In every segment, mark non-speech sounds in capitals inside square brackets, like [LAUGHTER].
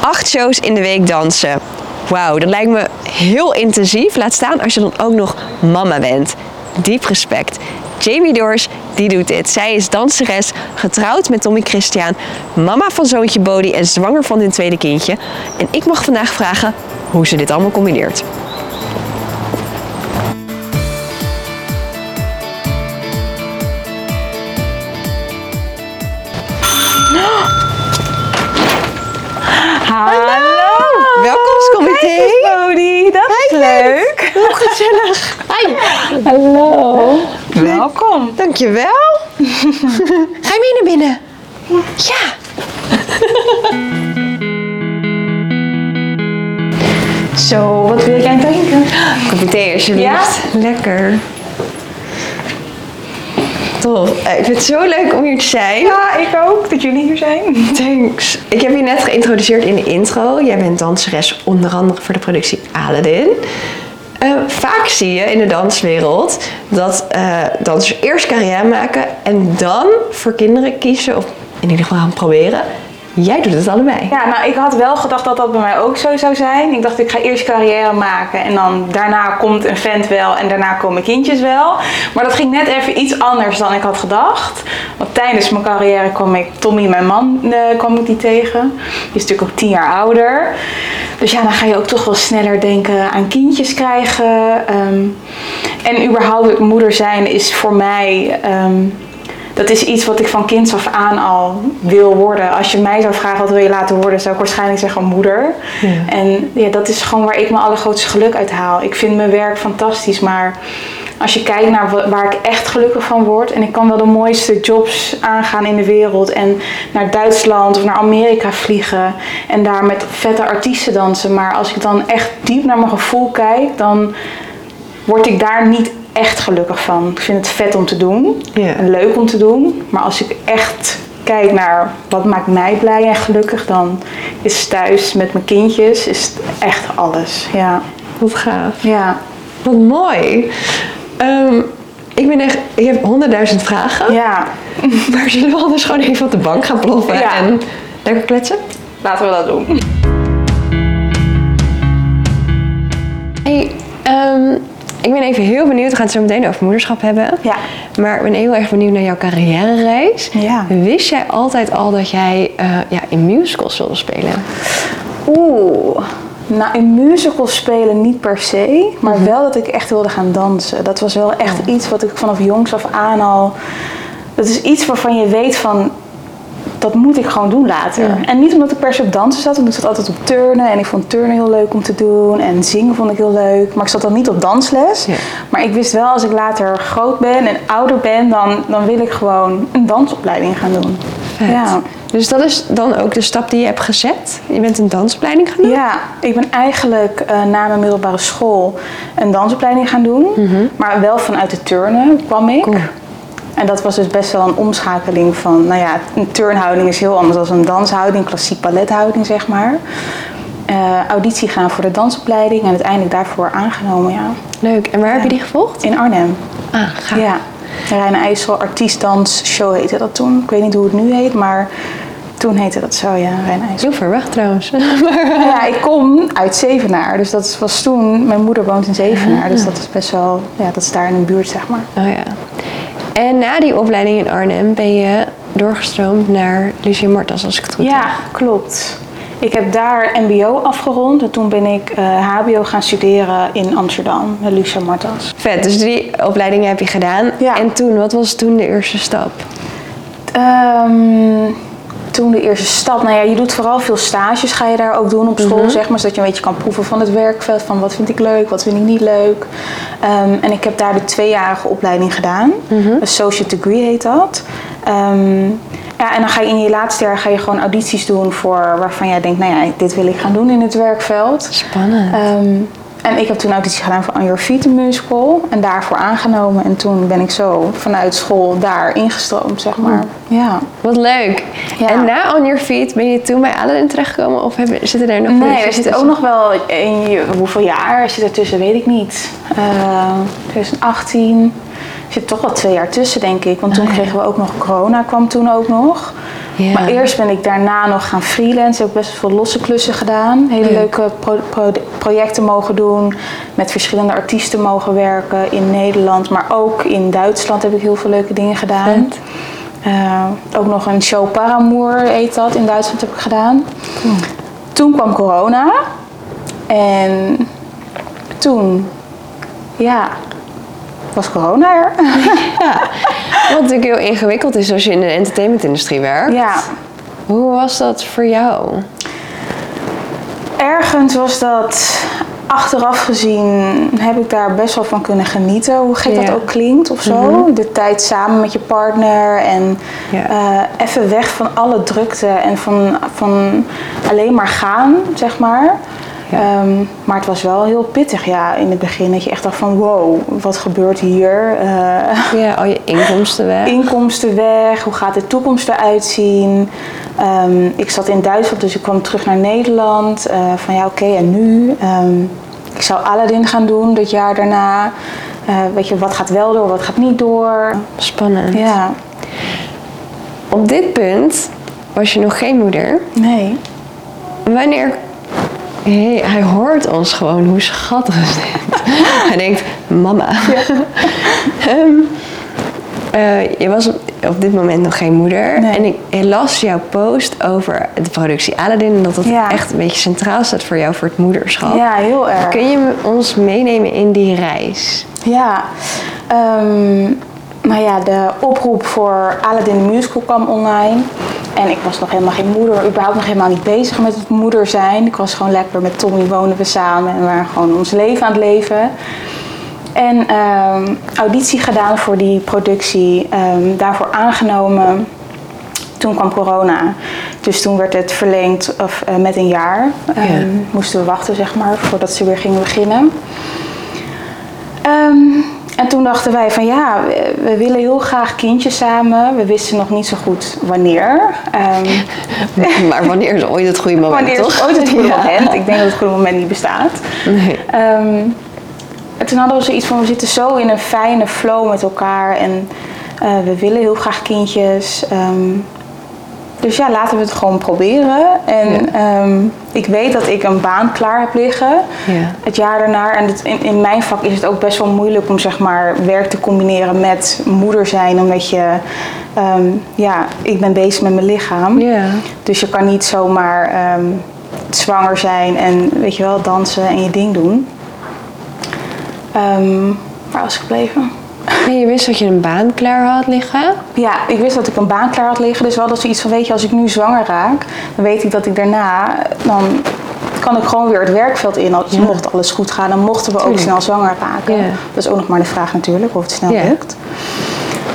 Acht shows in de week dansen. Wauw, dat lijkt me heel intensief. Laat staan als je dan ook nog mama bent. Diep respect. Jamie Doors, die doet dit. Zij is danseres, getrouwd met Tommy Christian, mama van zoontje Bodie en zwanger van hun tweede kindje. En ik mag vandaag vragen hoe ze dit allemaal combineert. Hallo! Welkomstcomité. Kijk Bodie. Dat is leuk. Hoe gezellig. Hi. Hallo. Welkom. Dankjewel. [LAUGHS] Ga je mee naar binnen? Ja. Zo, wat wil jij drinken? Thee alsjeblieft. Lekker. Tof. Eh, Ik vind het zo leuk om hier te zijn. Ja, ik ook. Dat jullie hier zijn. Thanks. Ik heb je net geïntroduceerd in de intro. Jij bent danseres onder andere voor de productie Aladdin. Eh, vaak zie je in de danswereld dat eh, dansers eerst carrière maken en dan voor kinderen kiezen, of in ieder geval gaan proberen. Jij doet het allebei. Ja, nou, ik had wel gedacht dat dat bij mij ook zo zou zijn. Ik dacht, ik ga eerst carrière maken en dan daarna komt een vent wel en daarna komen kindjes wel. Maar dat ging net even iets anders dan ik had gedacht. Want tijdens mijn carrière kwam ik Tommy, mijn man, eh, kwam ik die tegen. Die is natuurlijk ook tien jaar ouder. Dus ja, dan ga je ook toch wel sneller denken aan kindjes krijgen. ehm. en überhaupt moeder zijn is voor mij... ehm, dat is iets wat ik van kinds af aan al wil worden. Als je mij zou vragen wat wil je laten worden, zou ik waarschijnlijk zeggen moeder. En ja, dat is gewoon waar ik mijn allergrootste geluk uit haal. Ik vind mijn werk fantastisch, maar als je kijkt naar wa- waar ik echt gelukkig van word, en ik kan wel de mooiste jobs aangaan in de wereld en naar Duitsland of naar Amerika vliegen en daar met vette artiesten dansen, maar als ik dan echt diep naar mijn gevoel kijk, dan word ik daar niet echt gelukkig van. Ik vind het vet om te doen en leuk om te doen. Maar als ik echt kijk naar wat maakt mij blij en gelukkig, dan is thuis met mijn kindjes is het echt alles. Ja, Wat gaaf. ja, Wat mooi. Ehm, ik ben echt, ik heb honderdduizend vragen. ja. [LAUGHS] Maar zullen we anders gewoon even op de bank gaan ploffen Ja. en lekker kletsen? Laten we dat doen. Hey, ehm, ik ben even heel benieuwd. We gaan het zo meteen over moederschap hebben. Ja. Maar ik ben heel erg benieuwd naar jouw carrière-reis. Ja. Wist jij altijd al dat jij eh, ja, in musicals wilde spelen? Oeh. Nou, in musicals spelen niet per se, maar wel dat ik echt wilde gaan dansen. Dat was wel echt iets wat ik vanaf jongs af aan al. Dat is iets waarvan je weet van. Dat moet ik gewoon doen later. En niet omdat ik per se op dansen zat, want ik zat altijd op turnen. En ik vond turnen heel leuk om te doen. En zingen vond ik heel leuk. Maar ik zat dan niet op dansles. Ja. Maar ik wist wel, als ik later groot ben en ouder ben, dan, dan wil ik gewoon een dansopleiding gaan doen. Vet. Ja. Dus dat is dan ook de stap die je hebt gezet? Je bent een dansopleiding gaan doen? Ja, ik ben eigenlijk eh, na mijn middelbare school een dansopleiding gaan doen. Maar wel vanuit de turnen kwam ik. Cool. En dat was dus best wel een omschakeling van, nou ja, een turnhouding is heel anders dan een danshouding, klassiek ballethouding zeg maar. Eh, auditie gaan voor de dansopleiding en uiteindelijk daarvoor aangenomen, ja. Leuk. En waar heb je die gevolgd? In Arnhem. Ah, gaaf. Ja. Rijn IJssel Artiestdans Show heette dat toen. Ik weet niet hoe het nu heet, maar toen heette dat zo, ja, Rijn IJssel. Heel ver weg trouwens. [LAUGHS] Nou ja, ik kom uit Zevenaar. Dus dat was toen... Mijn moeder woont in Zevenaar. Dus dat is best wel... Ja, dat is daar in de buurt, zeg maar. Oh ja. En na die opleiding in Arnhem ben je doorgestroomd naar Lucie Martens, als ik het goed Ja, heb. klopt. Ik heb daar mbo afgerond. En toen ben ik eh, hbo gaan studeren in Amsterdam. Met Lucia Martens. Vet, dus die opleidingen heb je gedaan. Ja. En toen, wat was toen de eerste stap? Ehm, toen de eerste stap. Nou ja, je doet vooral veel stages ga je daar ook doen op school, zeg maar. Zodat je een beetje kan proeven van het werkveld. Van wat vind ik leuk, wat vind ik niet leuk. Ehm, en ik heb daar de tweejarige opleiding gedaan. Associate degree heet dat. Ehm, ja, en dan ga je in je laatste jaar ga je gewoon audities doen voor waarvan jij denkt, nou ja, dit wil ik gaan doen in het werkveld. Spannend. Ehm, en ik heb toen auditie gedaan voor On Your Feet, een musical. En daarvoor aangenomen. En toen ben ik zo vanuit school daar ingestroomd, zeg maar. Ja. Wat leuk. Ja. En na On Your Feet ben je toen bij Aladdin terechtgekomen? Of hebben, zitten er nog Nee, er zit ook nog wel in hoeveel jaar zit er tussen, weet ik niet. Eh 2018. Er zit toch wel twee jaar tussen, denk ik. Want toen kregen we ook nog corona, kwam toen ook nog. Maar eerst ben ik daarna nog gaan freelancen. Heb ik best veel losse klussen gedaan. Hele leuke pro- pro- projecten mogen doen. Met verschillende artiesten mogen werken in Nederland. Maar ook in Duitsland heb ik heel veel leuke dingen gedaan. Eh, ook nog een show Paramour heet dat. In Duitsland heb ik gedaan. Toen kwam corona. En toen, ja, was corona er. Ja. Wat natuurlijk heel ingewikkeld is als je in de entertainmentindustrie werkt. ja, Hoe was dat voor jou? ergens was dat achteraf gezien heb ik daar best wel van kunnen genieten. Hoe gek Ja. dat ook klinkt of zo. De tijd samen met je partner en Ja. eh, even weg van alle drukte en van, van alleen maar gaan, zeg maar. Ja. Ehm, maar het was wel heel pittig ja, in het begin. Dat je echt dacht van wow, wat gebeurt hier? Eh, Ja, al je [LAUGHS] inkomsten weg. inkomsten weg, hoe gaat de toekomst eruit zien? Ehm, ik zat in Duitsland, dus ik kwam terug naar Nederland. Eh, van ja, oké, en nu? Ehm, ik zou Aladdin gaan doen dit jaar daarna. Eh, weet je, wat gaat wel door, wat gaat niet door? Spannend. Ja, Op dit punt was je nog geen moeder. nee. Wanneer... Hey, hij hoort ons gewoon, hoe schattig is dit? [LAUGHS] hij denkt, mama. [LAUGHS] Ehm, eh, je was op, dit moment nog geen moeder. Nee. En ik las jouw post over de productie Aladdin. En dat Ja. echt een beetje centraal staat voor jou voor het moederschap. Ja, heel erg. Kun je ons meenemen in die reis? Ja, nou ja, de oproep voor Aladdin Musical kwam online. En ik was nog helemaal geen moeder, überhaupt nog helemaal niet bezig met het moeder zijn. Ik was gewoon lekker met Tommy wonen we samen en we waren gewoon ons leven aan het leven. En ehm, auditie gedaan voor die productie, ehm, daarvoor aangenomen. Toen kwam corona, dus toen werd het verlengd of, eh, met een jaar. Ehm, Moesten we wachten, zeg maar, voordat ze weer gingen beginnen. En toen dachten wij van ja, we, willen heel graag kindjes samen. We wisten nog niet zo goed wanneer. Ehm, [LAUGHS] maar wanneer is ooit het goede moment, wanneer toch? is ooit het goede [LAUGHS] Ja. moment? Ik denk dat het goede moment niet bestaat. Nee. Ehm, en toen hadden we zoiets van, we zitten zo in een fijne flow met elkaar en eh, we willen heel graag kindjes. Ehm, dus ja, laten we het gewoon proberen. En ehm, ik weet dat ik een baan klaar heb liggen Ja. het jaar daarna. En het- in, in mijn vak is het ook best wel moeilijk om zeg maar, werk te combineren met moeder zijn. Omdat je, ehm, ja, ik ben bezig met mijn lichaam. Ja. Dus je kan niet zomaar ehm, zwanger zijn en weet je wel, dansen en je ding doen. Waar was ik gebleven? Je wist dat je een baan klaar had liggen? Ja, ik wist dat ik een baan klaar had liggen. Dus wel dat zoiets van, weet je, als ik nu zwanger raak, dan weet ik dat ik daarna, dan kan ik gewoon weer het werkveld in. Als Ja. mocht alles goed gaan, dan mochten we ook snel zwanger raken. Ja. Dat is ook nog maar de vraag natuurlijk, of het snel Ja. lukt.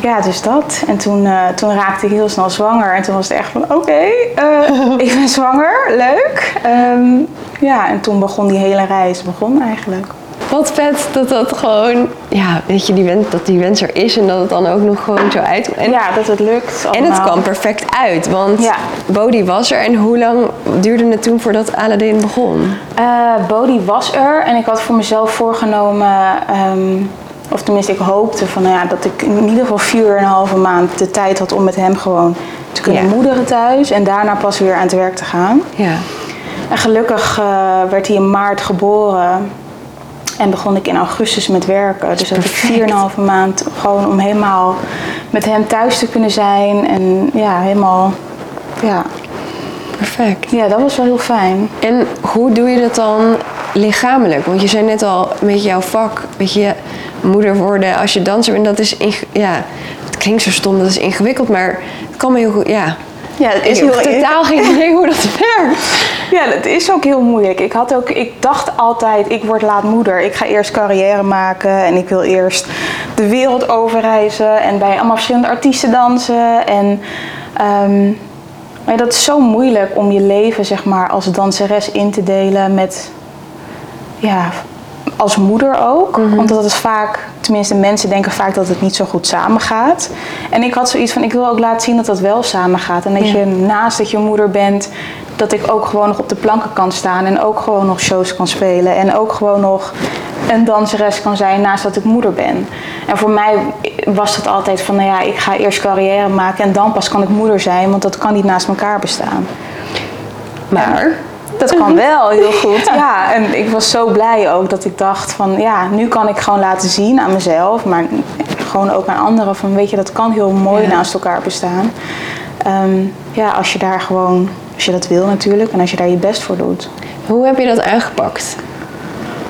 Ja, dus dat. En toen, eh, toen raakte ik heel snel zwanger. En toen was het echt van, oké, eh, [LAUGHS] ik ben zwanger, leuk. Ehm, ja, en toen begon die hele reis begon eigenlijk. Wat vet dat dat gewoon, ja, weet je, die wens, dat die wens er is en dat het dan ook nog gewoon zo uit. En, ja, dat het lukt en het allemaal. kwam perfect uit, want Ja. Bodhi was er. En hoe lang duurde het toen voordat Aladdin begon? Bodhi was er en ik had voor mezelf voorgenomen, ehm, of tenminste ik hoopte van, nou ja, dat ik in ieder geval vier en een halve maand de tijd had om met hem gewoon te kunnen Ja. moederen thuis en daarna pas weer aan het werk te gaan. Ja. En gelukkig eh, werd hij in maart geboren en begon ik in augustus met werken. Dus had ik perfect. vier en een halve maand gewoon om helemaal met hem thuis te kunnen zijn en ja, helemaal, ja, Perfect. ja dat was wel heel fijn. En hoe doe je dat dan lichamelijk? Want je zei net al, met jouw vak, weet je, moeder worden als je danser bent, dat is, ja, het klinkt zo stom, dat is ingewikkeld, maar het kan me heel goed, ja. Ja, het Ik heb totaal geen idee hoe dat werkt. Ja, dat is ook heel moeilijk. Ik, had ook, ik dacht altijd, ik word laat moeder. Ik ga eerst carrière maken en ik wil eerst de wereld overreizen en bij allemaal verschillende artiesten dansen. En ehm, maar dat is zo moeilijk om je leven zeg maar, als danseres in te delen met, ja, als moeder ook. Want dat is vaak, tenminste mensen denken vaak dat het niet zo goed samengaat. En ik had zoiets van, ik wil ook laten zien dat dat wel samengaat. En dat Ja. je naast dat je moeder bent, dat ik ook gewoon nog op de planken kan staan. En ook gewoon nog shows kan spelen. En ook gewoon nog een danseres kan zijn naast dat ik moeder ben. En voor mij was het altijd van, nou ja, ik ga eerst carrière maken en dan pas kan ik moeder zijn, want dat kan niet naast elkaar bestaan. Maar Dat kan wel heel goed. [LAUGHS] Ja, en ik was zo blij ook dat ik dacht van ja, nu kan ik gewoon laten zien aan mezelf, maar gewoon ook aan anderen van weet je, dat kan heel mooi Ja. naast elkaar bestaan. Ehm, ja, als je daar gewoon, als je dat wil natuurlijk en als je daar je best voor doet. hoe heb je dat aangepakt?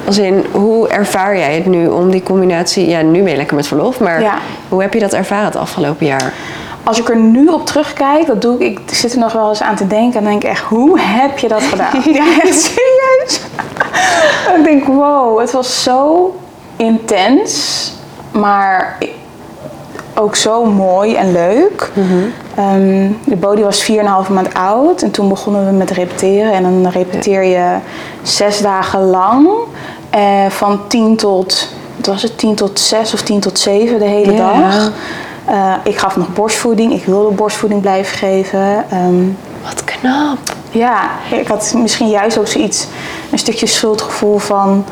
Als in, hoe ervaar jij het nu om die combinatie... Ja, nu ben je lekker met verlof, maar Ja. hoe heb je dat ervaren het afgelopen jaar? Als ik er nu op terugkijk, dat doe ik, ik zit er nog wel eens aan te denken en dan denk ik echt, hoe heb je dat gedaan? [LAUGHS] ja, echt serieus. ik denk, wow, het was zo intens, maar ook zo mooi en leuk. Ehm, de body was 4,5 maand oud en toen begonnen we met repeteren. En dan repeteer je zes dagen lang, eh, van 10 tot, wat was het, 10 tot 6 of 10 tot 7 de hele dag. Eh, ik gaf nog borstvoeding, ik wilde borstvoeding blijven geven. Ehm, Wat knap. ja, ik had misschien juist ook zoiets, een stukje schuldgevoel van...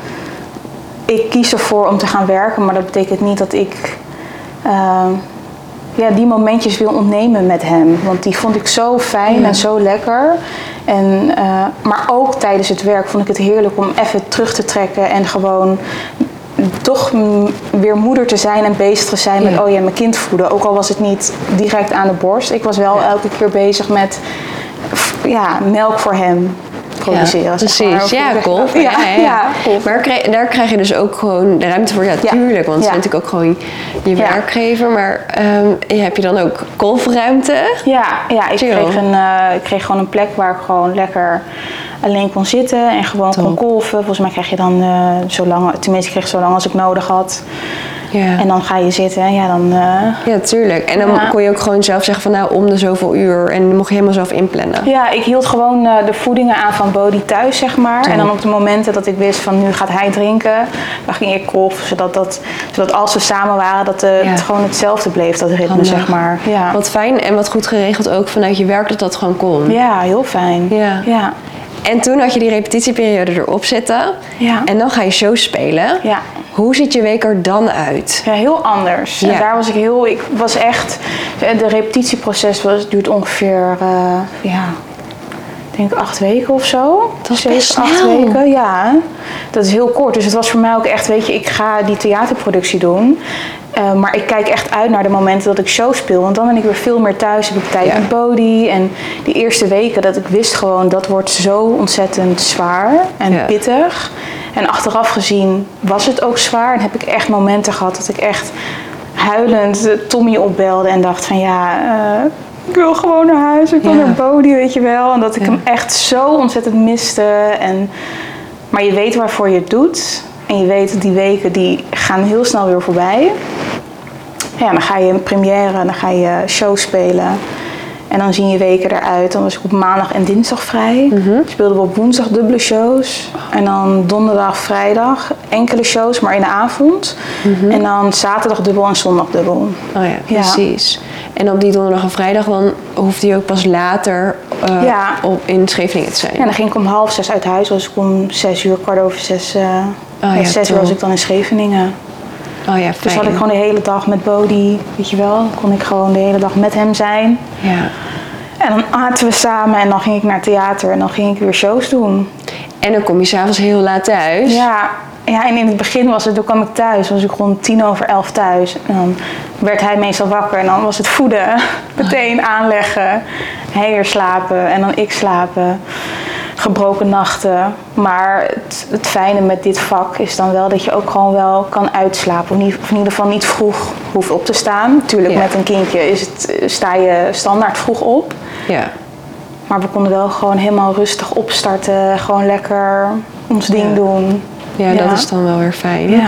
Ik kies ervoor om te gaan werken, maar dat betekent niet dat ik eh, ja, die momentjes wil ontnemen met hem. Want die vond ik zo fijn en zo lekker. En, eh, maar ook tijdens het werk vond ik het heerlijk om even terug te trekken en gewoon toch weer moeder te zijn en bezig te zijn met Ja. oh ja, mijn kind voeden. Ook al was het niet direct aan de borst. Ik was wel Ja. elke keer bezig met ja, melk voor hem produceren. maar. precies. Ja, kolven. [LAUGHS] Ja, ja, ja. Maar krijg- daar krijg je dus ook gewoon de ruimte voor. Ja, Ja. tuurlijk. Want het Ja. is natuurlijk ook gewoon je Ja. werkgever. Maar ehm, heb je dan ook kolfruimte? Ja, ja ik, kreeg een, eh, ik kreeg gewoon een plek waar ik gewoon lekker alleen kon zitten en gewoon kon Top. kolven. Volgens mij krijg je dan eh zo lang, tenminste ik kreeg zo lang als ik nodig had. Ja. En dan ga je zitten en ja, dan... eh, Ja, tuurlijk. En dan Ja. kon je ook gewoon zelf zeggen van nou om de zoveel uur. En dan mocht je helemaal zelf inplannen. Ja, ik hield gewoon eh, de voedingen aan van Bodhi thuis, zeg maar. En dan op de momenten dat ik wist van nu gaat hij drinken, dan ging ik kolven. Zodat, dat, zodat als we samen waren, dat Ja. het gewoon hetzelfde bleef, dat ritme, Handig. zeg maar. Ja. Wat fijn en wat goed geregeld ook vanuit je werk dat dat gewoon kon. ja, heel fijn. Ja. Ja. En toen had je die repetitieperiode erop zitten. Ja. En dan ga je shows spelen. Ja. Hoe ziet je week er dan uit? Ja, heel anders. Ja. En daar was ik heel, ik was echt, de repetitieproces was, duurt ongeveer, eh, ja, ik denk acht weken of zo. Dat is best acht snel. weken, ja. Dat is heel kort. Dus het was voor mij ook echt, weet je, ik ga die theaterproductie doen. Eh, maar ik kijk echt uit naar de momenten dat ik show speel. Want dan ben ik weer veel meer thuis. Heb ik tijd Ja. met Bodhi. En die eerste weken dat ik wist gewoon, dat wordt zo ontzettend zwaar en Ja. pittig. En achteraf gezien was het ook zwaar. En heb ik echt momenten gehad dat ik echt huilend Tommy opbelde. En dacht van ja, eh, ik wil gewoon naar huis. Ik wil Ja. naar Bodhi, weet je wel. En dat ik Ja. hem echt zo ontzettend miste. En, maar je weet waarvoor je het doet. En je weet dat die weken die gaan heel snel weer voorbij. Ja, dan ga je een première, dan ga je show spelen. En dan zien je weken eruit. Dan was ik op maandag en dinsdag vrij. Speelden we op woensdag dubbele shows. En dan donderdag, vrijdag enkele shows, maar in de avond. En dan zaterdag dubbel en zondag dubbel. Oh ja, precies. En op die donderdag en vrijdag dan hoeft hij ook pas later eh, Ja. op, in Scheveningen te zijn. Ja, dan ging ik om half zes uit huis. Was ik om zes uur, kwart over zes. eh Oh ja, zes uur was ik dan in Scheveningen. Oh ja, Dus had ik gewoon de hele dag met Bodhi, weet je wel. Kon ik gewoon de hele dag met hem zijn. Ja. En dan aten we samen en dan ging ik naar theater en dan ging ik weer shows doen. En dan kom je s'avonds heel laat thuis. Ja, ja, en in het begin was het, toen kwam ik thuis, was ik rond tien over elf thuis. En dan werd hij meestal wakker en dan was het voeden, [LAUGHS] meteen aanleggen, hij weer slapen en dan ik slapen. Gebroken nachten. Maar het, het fijne met dit vak is dan wel dat je ook gewoon wel kan uitslapen. Of, niet, of in ieder geval niet vroeg hoeft op te staan. Natuurlijk Ja. met een kindje is het, sta je standaard vroeg op. Ja. Maar we konden wel gewoon helemaal rustig opstarten. Gewoon lekker ons ding Ja. doen. Ja, dat is dan wel weer fijn. Ja.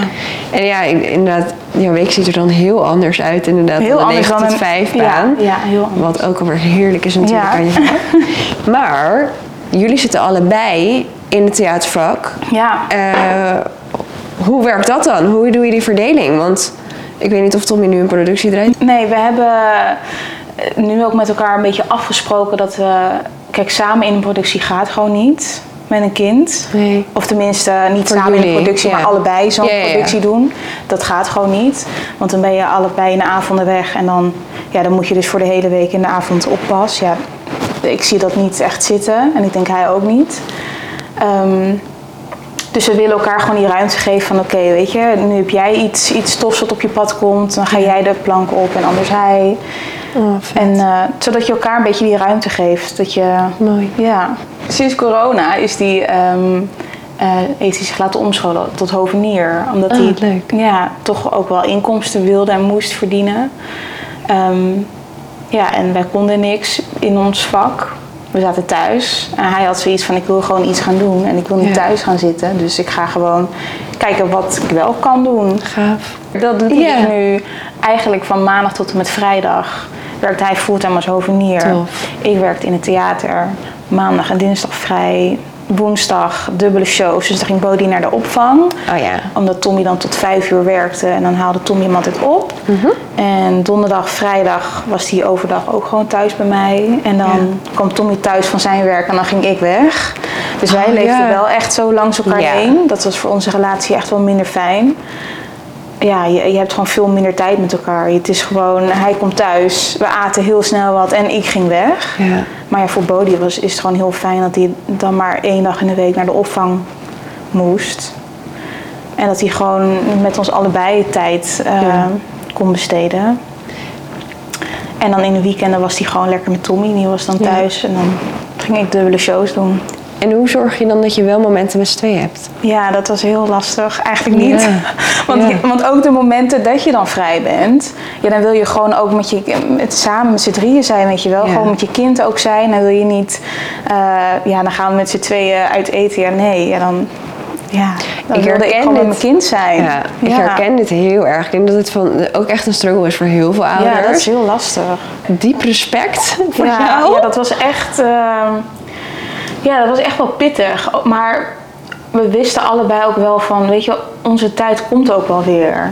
En ja, in- inderdaad, jouw week ziet er dan heel anders uit inderdaad. Heel dan anders 9 dan tot een 5 ja, baan. Ja, heel anders. Wat ook alweer heerlijk is natuurlijk Ja. aan je vak. [LAUGHS] Maar jullie zitten allebei in het theatervak. Ja. Eh, hoe werkt dat dan? Hoe doe je die verdeling? Want ik weet niet of Tommy nu een productie draait. Nee, we hebben eh, nu ook met elkaar een beetje afgesproken dat we... Kijk, samen in een productie gaat gewoon niet. met een kind. Nee. Of tenminste, niet Voor samen in de jullie, productie, ja. maar allebei zo'n Ja, ja, ja. productie doen. Dat gaat gewoon niet. Want dan ben je allebei in de avonden weg. En dan, ja, dan moet je dus voor de hele week in de avond oppas. Ja, ik zie dat niet echt zitten. En ik denk hij ook niet. Ehm, dus we willen elkaar gewoon die ruimte geven van oké, weet je, nu heb jij iets, iets tofs wat op je pad komt, dan ga jij de plank op en anders hij. Oh. En eh, zodat je elkaar een beetje die ruimte geeft. Dat je, Mooi. ja. Sinds corona is die, ehm, eh, heeft hij zich laten omscholen tot hovenier. Omdat Ah, hij leuk. Ja, toch ook wel inkomsten wilde en moest verdienen. Ehm, ja, en wij konden niks in ons vak. We zaten thuis. En hij had zoiets van, ik wil gewoon iets gaan doen. En ik wil niet Ja. thuis gaan zitten. Dus ik ga gewoon kijken wat ik wel kan doen. Gaaf. Dat Ja. dus nu eigenlijk van maandag tot en met vrijdag. Werkt hij fulltime als hovenier. Tof. Ik werkte in het theater. Maandag en dinsdag vrij. Woensdag dubbele shows. Dus dan ging Bodie naar de opvang. Oh ja. Omdat Tommy dan tot vijf uur werkte. En dan haalde Tommy hem altijd op. Mhm. En donderdag, vrijdag was hij overdag ook gewoon thuis bij mij. En dan kwam Tommy thuis van zijn werk en dan ging ik weg. Dus wij Oh, leefden ja. wel echt zo langs elkaar heen. Dat was voor onze relatie echt wel minder fijn. Ja, je, je hebt gewoon veel minder tijd met elkaar. Het is gewoon, hij komt thuis, we aten heel snel wat en ik ging weg. Ja. Maar ja, voor Bodie was, is het gewoon heel fijn dat hij dan maar één dag in de week naar de opvang moest. En dat hij gewoon met ons allebei tijd eh, Ja. kon besteden. En dan in de weekenden was hij gewoon lekker met Tommy. Die was dan Ja. thuis en dan ging ik dubbele shows doen. En hoe zorg je dan dat je wel momenten met z'n tweeën hebt? Ja, dat was heel lastig. Eigenlijk niet. Ja. [LAUGHS] Want, Ja. je- want ook de momenten dat je dan vrij bent, ja, dan wil je gewoon ook met je met, samen met z'n drieën zijn, weet je wel. Ja. Gewoon met je kind ook zijn. Dan wil je niet, eh, ja, dan gaan we met z'n tweeën uit eten. Ja, nee. Ja, dan, ja, dan Ik wilde ik herken gewoon dit. mijn kind zijn. Ja, ik herken dit heel erg. Ik denk dat het van, ook echt een struggle is voor heel veel ouders. Ja, dat is heel lastig. Diep respect voor ja, jou. ja, dat was echt, ehm, ja, dat was echt wel pittig. Maar we wisten allebei ook wel van, weet je, onze tijd komt ook wel weer.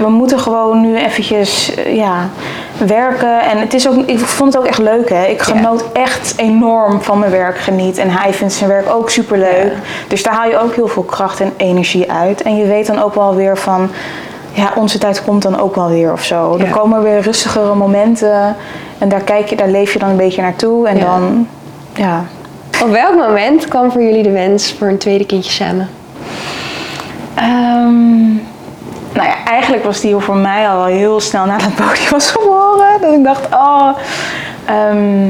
We moeten gewoon nu eventjes, eh, ja, werken. En het is ook, ik vond het ook echt leuk, hè. Ik genoot echt enorm van mijn werk geniet. En hij vindt zijn werk ook superleuk. Ja. Dus daar haal je ook heel veel kracht en energie uit. En je weet dan ook wel weer van, ja, onze tijd komt dan ook wel weer of zo. Er komen weer rustigere momenten. En daar, kijk je, daar leef je dan een beetje naartoe. En dan, ja. Op welk moment kwam voor jullie de wens voor een tweede kindje samen? Ehm, nou ja, eigenlijk was die voor mij al heel snel nadat Bodie was geboren. Dat ik dacht, oh, ehm,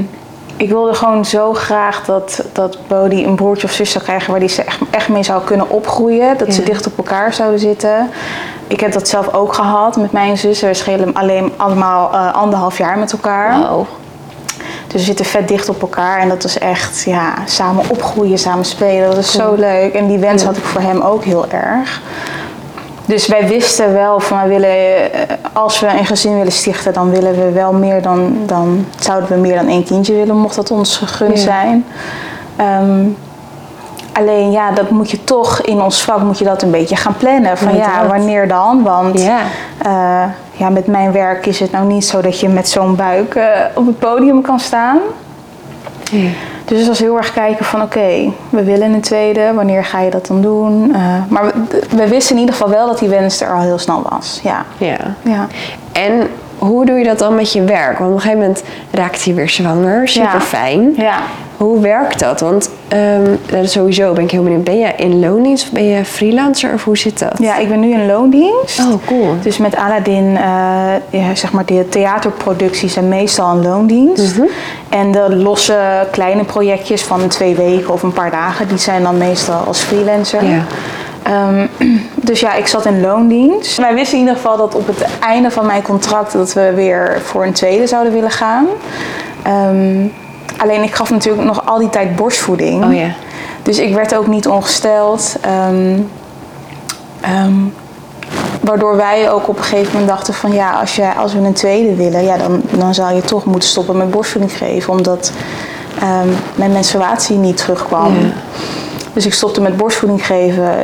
ik wilde gewoon zo graag dat, dat Bodie een broertje of zus zou krijgen waar die ze echt, echt mee zou kunnen opgroeien. Dat ze dicht op elkaar zouden zitten. Ik heb dat zelf ook gehad met mijn zussen. We schelen alleen allemaal eh, anderhalf jaar met elkaar. Dus we zitten vet dicht op elkaar en dat is echt, ja, samen opgroeien, samen spelen. Dat is zo leuk. En die wens had ik voor hem ook heel erg. Dus wij wisten wel van, wij willen, eh, als we een gezin willen stichten, dan willen we wel meer dan, dan zouden we meer dan één kindje willen, mocht dat ons gegund Ja. zijn. Alleen ja, dat moet je toch in ons vak moet je dat een beetje gaan plannen. Van ja, wanneer dan? Want Ja. eh, ja, met mijn werk is het nou niet zo dat je met zo'n buik eh, op het podium kan staan. Ja. Dus het was heel erg kijken van oké, we willen een tweede, wanneer ga je dat dan doen? Eh, maar we, we wisten in ieder geval wel dat die wens er al heel snel was. Ja. ja. ja. En hoe doe je dat dan met je werk? Want op een gegeven moment raakt hij weer zwanger. Super fijn. Ja. Hoe werkt dat? Want ehm, nou, sowieso ben ik heel benieuwd. Ben je in loondienst of ben je freelancer of hoe zit dat? ja, ik ben nu in loondienst. Oh, cool. Dus met Aladdin, eh, ja, zeg maar, de theaterproducties zijn meestal een loondienst. Mhm. En de losse kleine projectjes van twee weken of een paar dagen, die zijn dan meestal als freelancer. Ja. Ehm, [CLEARS THROAT] dus ja, ik zat in loondienst. Wij wisten in ieder geval dat op het einde van mijn contract dat we weer voor een tweede zouden willen gaan. Ehm, alleen ik gaf natuurlijk nog al die tijd borstvoeding. Oh. Dus ik werd ook niet ongesteld. Ehm, waardoor wij ook op een gegeven moment dachten van ja, als, je, als we een tweede willen, ja, dan, dan zou je toch moeten stoppen met borstvoeding geven. Omdat mijn menstruatie niet terugkwam. Dus ik stopte met borstvoeding geven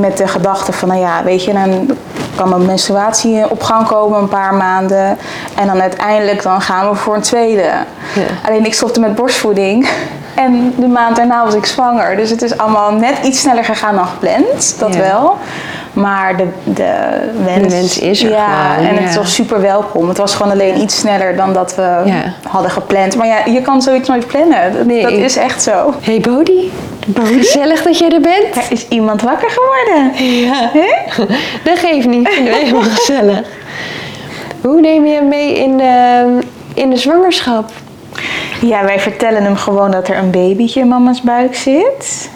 met de gedachte van, nou ja, weet je, dan kan mijn menstruatie op gang komen een paar maanden. En dan uiteindelijk dan gaan we voor een tweede. Alleen ik stopte met borstvoeding. En de maand daarna was ik zwanger. Dus het is allemaal net iets sneller gegaan dan gepland. Dat Ja. wel. Maar de, de wens, De wens is er ja, gewoon, En het ja. was super welkom. Het was gewoon alleen iets sneller dan dat we Ja. hadden gepland. Maar ja, je kan zoiets nooit plannen. Dat, Nee. dat is echt zo. Hey Bodie, gezellig dat jij er bent. Er is iemand wakker geworden. Ja. [LAUGHS] Dat geeft niet, vinden we helemaal gezellig. Hoe neem je hem mee in de, in de zwangerschap? Ja, wij vertellen hem gewoon dat er een babytje in mama's buik zit.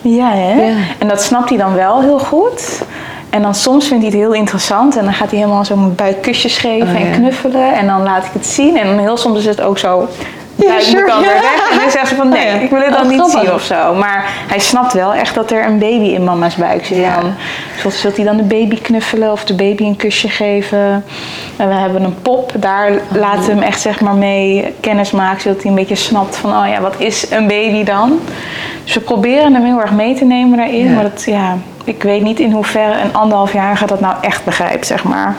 Ja, hè? Ja. En dat snapt hij dan wel heel goed. En dan soms vindt hij het heel interessant en dan gaat hij helemaal zo mijn buik kusjes geven Oh, en knuffelen. En dan laat ik het zien. En heel soms is het ook zo. Ja, sure, dan ja. weer weg. En dan zegt ze van nee, Oh, ik wil het dan Oh, niet grappig. zien of zo. Maar hij snapt wel echt dat er een baby in mama's buik zit. Ja. Dan zult, zult hij dan de baby knuffelen of de baby een kusje geven. En we hebben een pop. Daar Oh. laten we hem echt zeg maar mee kennis maken. Zodat hij een beetje snapt van oh ja, wat is een baby dan? Dus we proberen hem heel erg mee te nemen daarin. Ja. Maar dat, ja, ik weet niet in hoeverre een anderhalf jaar gaat dat nou echt begrijpt, zeg maar.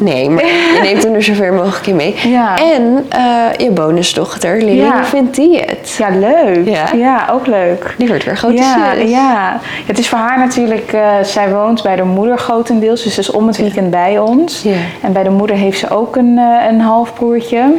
Nee, maar [LAUGHS] je neemt hem er zoveel mogelijk in mee. Ja. En eh, je bonusdochter, Lily, Ja. vindt die het? Ja, leuk. Ja? Ja, ook leuk. Die wordt weer grote ja, zus. ja, het is voor haar natuurlijk, eh, zij woont bij de moeder grotendeels, dus ze is om het weekend bij ons. En bij de moeder heeft ze ook een, eh, een halfbroertje.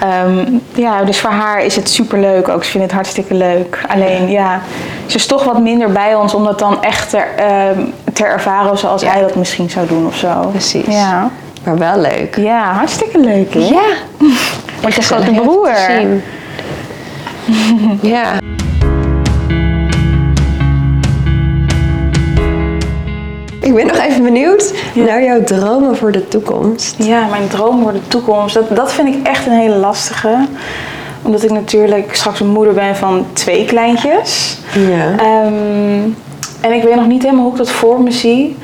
Ehm, ja, dus voor haar is het super leuk ook. Ze vindt het hartstikke leuk. Alleen ja, ze is toch wat minder bij ons om dat dan echt ter, ehm, te ervaren zoals Ja. hij dat misschien zou doen of zo. Precies. Ja, Maar wel leuk. ja hartstikke leuk hè? Ja. [LAUGHS] Want je grote broer. zien. [LAUGHS] ja. Ik ben nog even benieuwd naar jouw dromen voor de toekomst. Ja, mijn droom voor de toekomst. Dat, dat vind ik echt een hele lastige. Omdat ik natuurlijk straks een moeder ben van twee kleintjes. Ja. Ehm, en ik weet nog niet helemaal hoe ik dat voor me zie.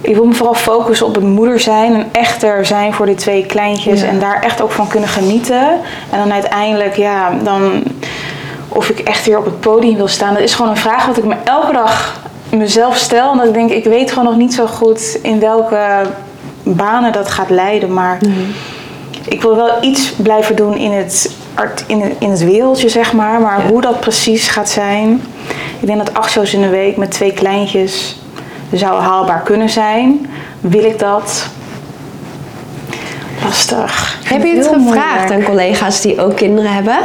Ik wil me vooral focussen op het moeder zijn en echt er zijn voor die twee kleintjes. Ja. En daar echt ook van kunnen genieten. En dan uiteindelijk, ja, dan of ik echt weer op het podium wil staan. Dat is gewoon een vraag wat ik me elke dag mezelf stel. En dat ik denk, ik weet gewoon nog niet zo goed in welke banen dat gaat leiden. Maar ik wil wel iets blijven doen in het, in het, in het wereldje, zeg maar. Maar Ja. hoe dat precies gaat zijn. Ik denk dat acht shows in de week met twee kleintjes zou haalbaar kunnen zijn. Wil ik dat? Lastig. Heb je het gevraagd moeilijk. aan collega's die ook kinderen hebben?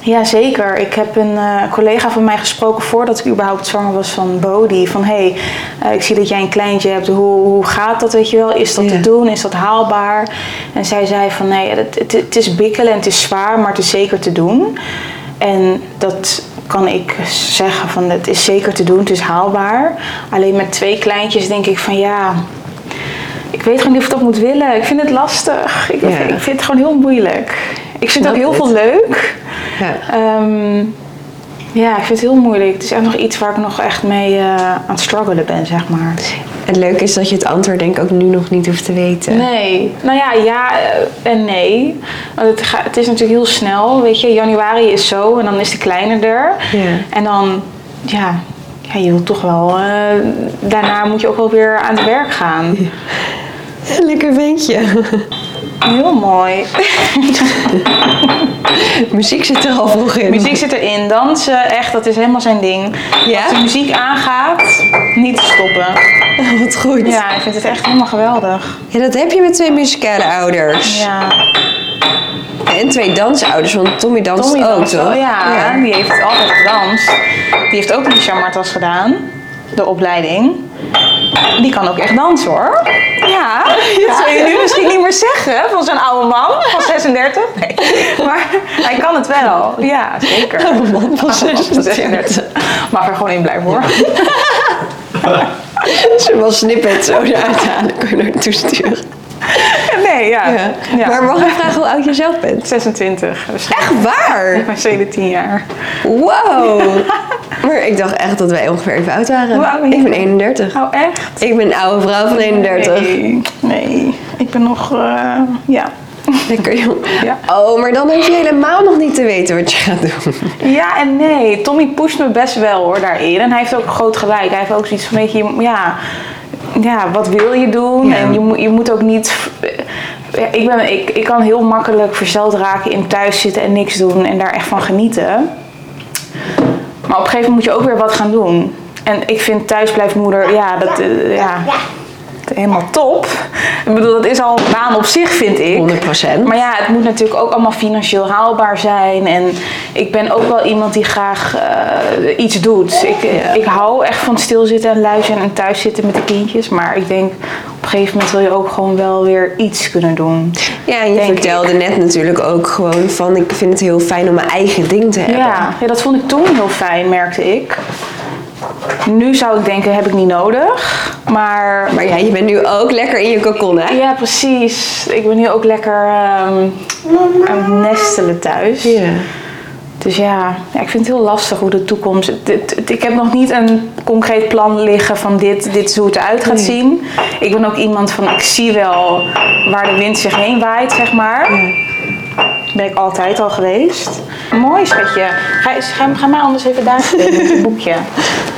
Ja, zeker. Ik heb een eh, collega van mij gesproken voordat ik überhaupt zwanger was van Bodhi. Van hé, hey, eh, ik zie dat jij een kleintje hebt. Hoe, hoe gaat dat, weet je wel? Is dat Ja. te doen? Is dat haalbaar? En zij zei van nee, het, het, het is bikkelen en het is zwaar, maar het is zeker te doen. En dat kan ik zeggen van het is zeker te doen, het is haalbaar. Alleen met twee kleintjes denk ik van ja, ik weet gewoon niet of ik dat moet willen. Ik vind het lastig. Ik, Ja. ik vind het gewoon heel moeilijk. Ik vind ook Snap heel het. veel leuk. Ja. Ehm, ja, ik vind het heel moeilijk. Het is echt nog iets waar ik nog echt mee eh, aan het struggelen ben, zeg maar. Het leuke is dat je het antwoord denk ik ook nu nog niet hoeft te weten. Nee, nou ja, ja eh, en nee. Want het, ga- het is natuurlijk heel snel, weet je. Januari is zo en dan is de kleine er. Ja. En dan, ja, ja je wilt toch wel... eh, daarna moet je ook wel weer aan het werk gaan. Lekker ventje. Heel mooi. [LAUGHS] Muziek zit er al vroeg in. Muziek zit erin, dansen, echt, dat is helemaal zijn ding. Ja? Als de muziek aangaat, niet te stoppen. [LAUGHS] Wat goed. Ja, ik vind het echt helemaal geweldig. Ja, dat heb je met twee muzikale ouders. Ja, En twee dansouders, want Tommy danst Tommy ook, danst toch? wel, ja, die heeft altijd gedanst. Die heeft ook een Chamartas gedaan, de opleiding. Die kan ook echt dansen hoor. Ja, [LAUGHS] dat zou je nu misschien niet meer zeggen van zo'n oude man van 36. Nee. Maar hij kan het wel. Ja, zeker. Oude [LAUGHS] man van 36. Mag er gewoon in blijven hoor. [LAUGHS] [LAUGHS] Ze wel snippet zo eruit halen, kun je naartoe sturen. Nee, ja. Ja. ja. Maar mag ik vragen hoe oud je zelf bent? 26. Dus Echt waar? ik ben 17 jaar. Wow. [LAUGHS] Maar ik dacht echt dat wij ongeveer even oud waren. Je ik ben dan? 31. Oh, echt? Ik ben een oude vrouw van 31. Nee, nee. ik ben nog, eh, ja. Lekker jong. Ja. Oh, maar dan hoef je helemaal nog niet te weten wat je gaat doen. Ja en nee. Tommy pusht me best wel hoor daarin. En hij heeft ook groot gelijk. Hij heeft ook zoiets van, weet je, ja, ja wat wil je doen? Ja. En je, moet- je moet ook niet ik, ben, ik, ik kan heel makkelijk versteld raken in thuis zitten en niks doen en daar echt van genieten. Maar op een gegeven moment moet je ook weer wat gaan doen. En ik vind thuisblijfmoeder, ja, dat, eh, ja, helemaal top. Ik bedoel, dat is al een baan op zich, vind ik. 100%. Maar ja, het moet natuurlijk ook allemaal financieel haalbaar zijn. En ik ben ook wel iemand die graag eh, iets doet. Ik, ik hou echt van stilzitten en luisteren en thuis zitten met de kindjes. Maar ik denk, op een gegeven moment wil je ook gewoon wel weer iets kunnen doen. Ja, en je vertelde net natuurlijk ook gewoon van... ik vind het heel fijn om mijn eigen ding te hebben. Ja, ja, dat vond ik toen heel fijn, merkte ik. Nu zou ik denken, heb ik niet nodig. Maar, Maar ja, je bent nu ook lekker in je cocon, hè? ja, precies. Ik ben nu ook lekker ehm, aan het nestelen thuis. Ja. Dus ja, ja, ik vind het heel lastig hoe de toekomst. ik heb nog niet een concreet plan liggen van dit, dit is hoe het eruit gaat zien. Ik ben ook iemand van, ik zie wel waar de wind zich heen waait, zeg maar. Ben ik altijd al geweest. Mooi schatje. Ga, ga, ga maar anders even daar zitten met het boekje. [LAUGHS]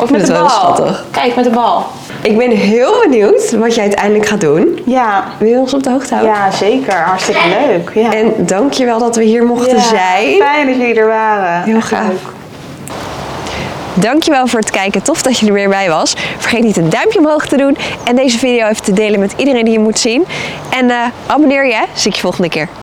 Of met de bal. schattig. Kijk, met de bal. Ik ben heel benieuwd wat jij uiteindelijk gaat doen. Ja, Wil je ons op de hoogte houden? ja zeker. Hartstikke leuk. Ja. En dankjewel dat we hier mochten Ja, zijn. Fijn dat jullie er waren. Heel gaaf. Dankjewel voor het kijken. Tof dat je er weer bij was. Vergeet niet een duimpje omhoog te doen. En deze video even te delen met iedereen die je moet zien. En eh, abonneer je. Zie ik je volgende keer.